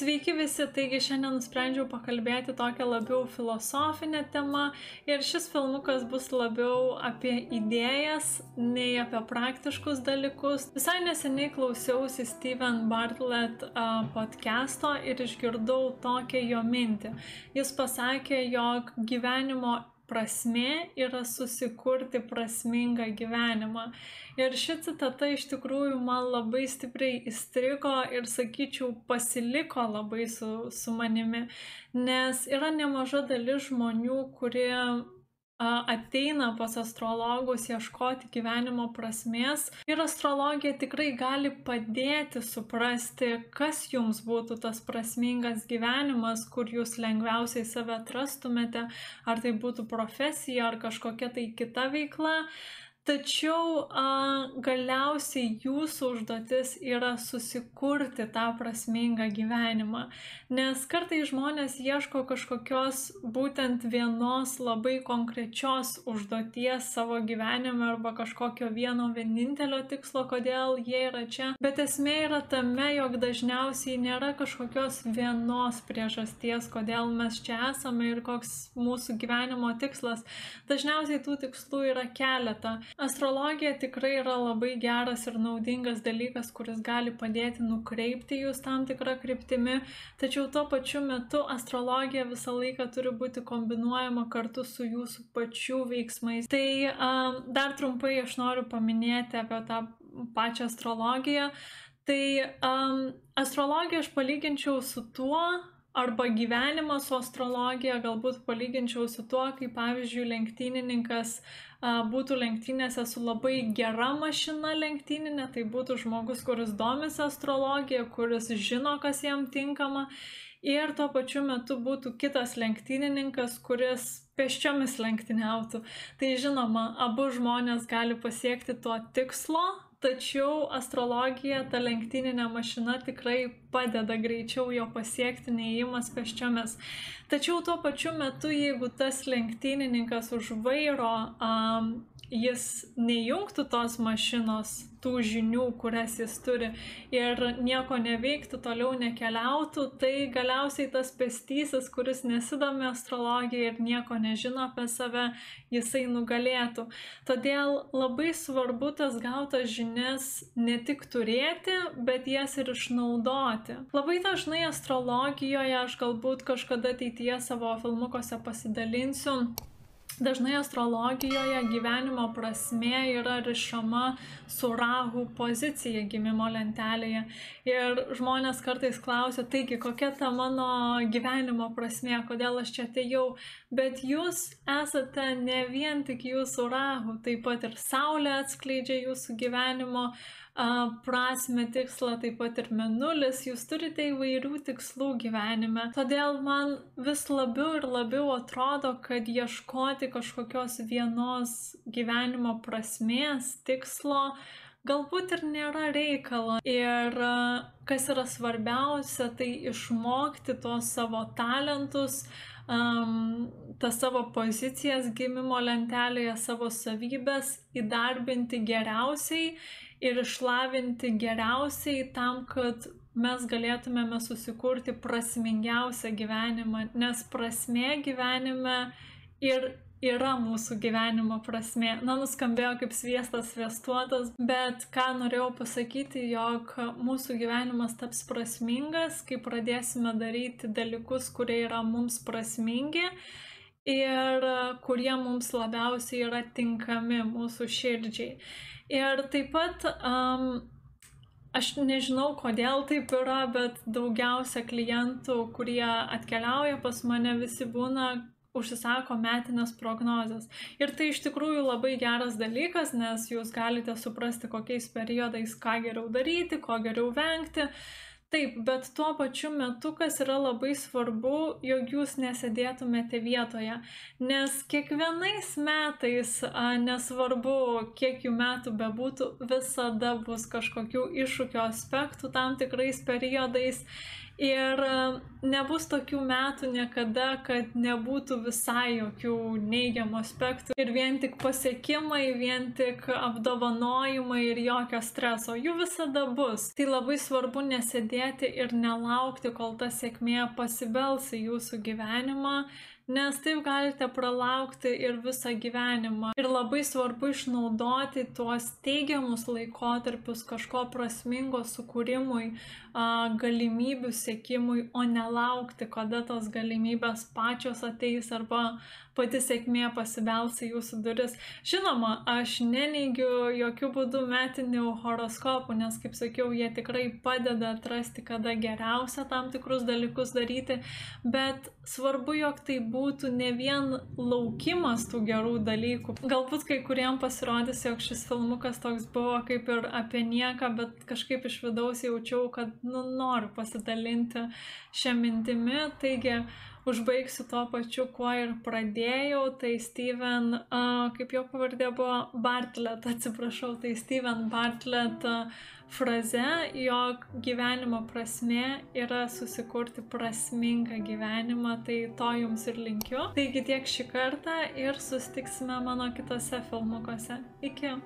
Sveiki visi, taigi šiandien nusprendžiau pakalbėti tokią labiau filosofinę temą ir šis filmukas bus labiau apie idėjas nei apie praktiškus dalykus. Visai neseniai klausiausi Steven Bartlett podcast'o ir išgirdau tokią jo mintį. Jis pasakė, jog gyvenimo prasmė yra susikurti prasmingą gyvenimą. Ir ši citata iš tikrųjų man labai stipriai įstrigo ir, sakyčiau, pasiliko labai su, su manimi, nes yra nemaža dalis žmonių, kurie ateina pas astrologus ieškoti gyvenimo prasmės ir astrologija tikrai gali padėti suprasti, kas jums būtų tas prasmingas gyvenimas, kur jūs lengviausiai save atrastumėte, ar tai būtų profesija ar kažkokia tai kita veikla. Tačiau a, galiausiai jūsų užduotis yra susikurti tą prasmingą gyvenimą, nes kartai žmonės ieško kažkokios būtent vienos labai konkrečios užduoties savo gyvenime arba kažkokio vieno vienintelio tikslo, kodėl jie yra čia. Bet esmė yra tame, jog dažniausiai nėra kažkokios vienos priežasties, kodėl mes čia esame ir koks mūsų gyvenimo tikslas. Dažniausiai tų tikslų yra keletą. Astrologija tikrai yra labai geras ir naudingas dalykas, kuris gali padėti nukreipti jūs tam tikrą kryptimį, tačiau tuo pačiu metu astrologija visą laiką turi būti kombinuojama kartu su jūsų pačių veiksmais. Tai um, dar trumpai aš noriu paminėti apie tą pačią astrologiją. Tai um, astrologiją aš palyginčiau su tuo, arba gyvenimą su astrologija galbūt palyginčiau su tuo, kaip pavyzdžiui lenktynininkas būtų lenktynėse su labai gera mašina lenktyninė, tai būtų žmogus, kuris domisi astrologija, kuris žino, kas jam tinkama. Ir tuo pačiu metu būtų kitas lenktynininkas, kuris pėsčiomis lenktyniautų. Tai žinoma, abu žmonės gali pasiekti to tikslo, tačiau astrologija, ta lenktyninė mašina tikrai padeda greičiau jo pasiekti neįimas pėsčiomis. Tačiau tuo pačiu metu, jeigu tas lenktynininkas už vairo um, jis nejungtų tos mašinos, tų žinių, kurias jis turi ir nieko neveiktų, toliau nekeliautų, tai galiausiai tas pėstysis, kuris nesidomi astrologija ir nieko nežino apie save, jisai nugalėtų. Todėl labai svarbu tas gautas žinias ne tik turėti, bet jas ir išnaudoti. Labai dažnai astrologijoje aš galbūt kažkada ateityje savo filmukuose pasidalinsiu Dažnai astrologijoje gyvenimo prasme yra rišama su rahu pozicija gimimo lentelėje. Ir žmonės kartais klausia, taigi kokia ta mano gyvenimo prasme, kodėl aš čia atėjau. Bet jūs esate ne vien tik jūsų rahu, taip pat ir saulė atskleidžia jūsų gyvenimo prasme, tikslą, taip pat ir menulis, jūs turite įvairių tikslų gyvenime. Todėl man vis labiau ir labiau atrodo, kad ieškoti kažkokios vienos gyvenimo prasmės, tikslo, galbūt ir nėra reikalo. Ir kas yra svarbiausia, tai išmokti tos savo talentus, um, tas savo pozicijas gimimo lentelėje, savo savybės įdarbinti geriausiai ir išlavinti geriausiai tam, kad mes galėtumėme susikurti prasmingiausią gyvenimą, nes prasmė gyvenime ir yra mūsų gyvenimo prasmė. Na, nuskambėjo kaip sviestas sviestuotas, bet ką norėjau pasakyti, jog mūsų gyvenimas taps prasmingas, kai pradėsime daryti dalykus, kurie yra mums prasmingi ir kurie mums labiausiai yra tinkami mūsų širdžiai. Ir taip pat um, aš nežinau, kodėl taip yra, bet daugiausia klientų, kurie atkeliauja pas mane, visi būna užsisako metinės prognozes. Ir tai iš tikrųjų labai geras dalykas, nes jūs galite suprasti, kokiais periodais ką geriau daryti, ko geriau vengti. Uh, Taip, bet tuo pačiu metu, kas yra labai svarbu, jog jūs nesėdėtumėte vietoje, nes kiekvienais metais, a, nesvarbu, kiek jų metų bebūtų, visada bus kažkokių iššūkio aspektų tam tikrais periodais Ir e, nebus tokių metų niekada, kad nebūtų visai jokių neigiamų aspektų. Ir vien tik pasiekimai, vien tik apdovanojimai ir jokio streso. Jų visada bus. Tai labai svarbu nesėdėti ir nelaukti, kol ta sėkmė pasibels į jūsų gyvenimą nes taip galite pralaukti ir visą gyvenimą. Ir labai svarbu išnaudoti tuos teigiamus laikotarpius kažko prasmingo sukūrimui, galimybių sėkimui, o nelaukti, kada tos galimybės pačios ateis arba pati sėkmė pasibels į jūsų duris. Žinoma, aš neneigiu jokių būdų metinių horoskopų, nes, kaip sakiau, jie tikrai padeda atrasti, kada geriausia tam tikrus dalykus daryti, bet svarbu, jog tai būtų ne vien laukimas tų gerų dalykų. Galbūt kai kuriem pasirodys, jog šis filmukas toks buvo kaip ir apie nieką, bet kažkaip iš vidaus jaučiau, kad nu, noriu pasidalinti šią mintimį. Taigi, užbaigsiu tuo pačiu, kuo ir pradėjau. Tai Steven, kaip jo pavardė buvo, Bartlett, atsiprašau, tai Steven Bartlett fraze, jog gyvenimo prasme yra susikurti prasmingą gyvenimą, tai to jums ir linkiu. Taigi tiek šį kartą ir sustiksime mano kitose filmukuose. Iki.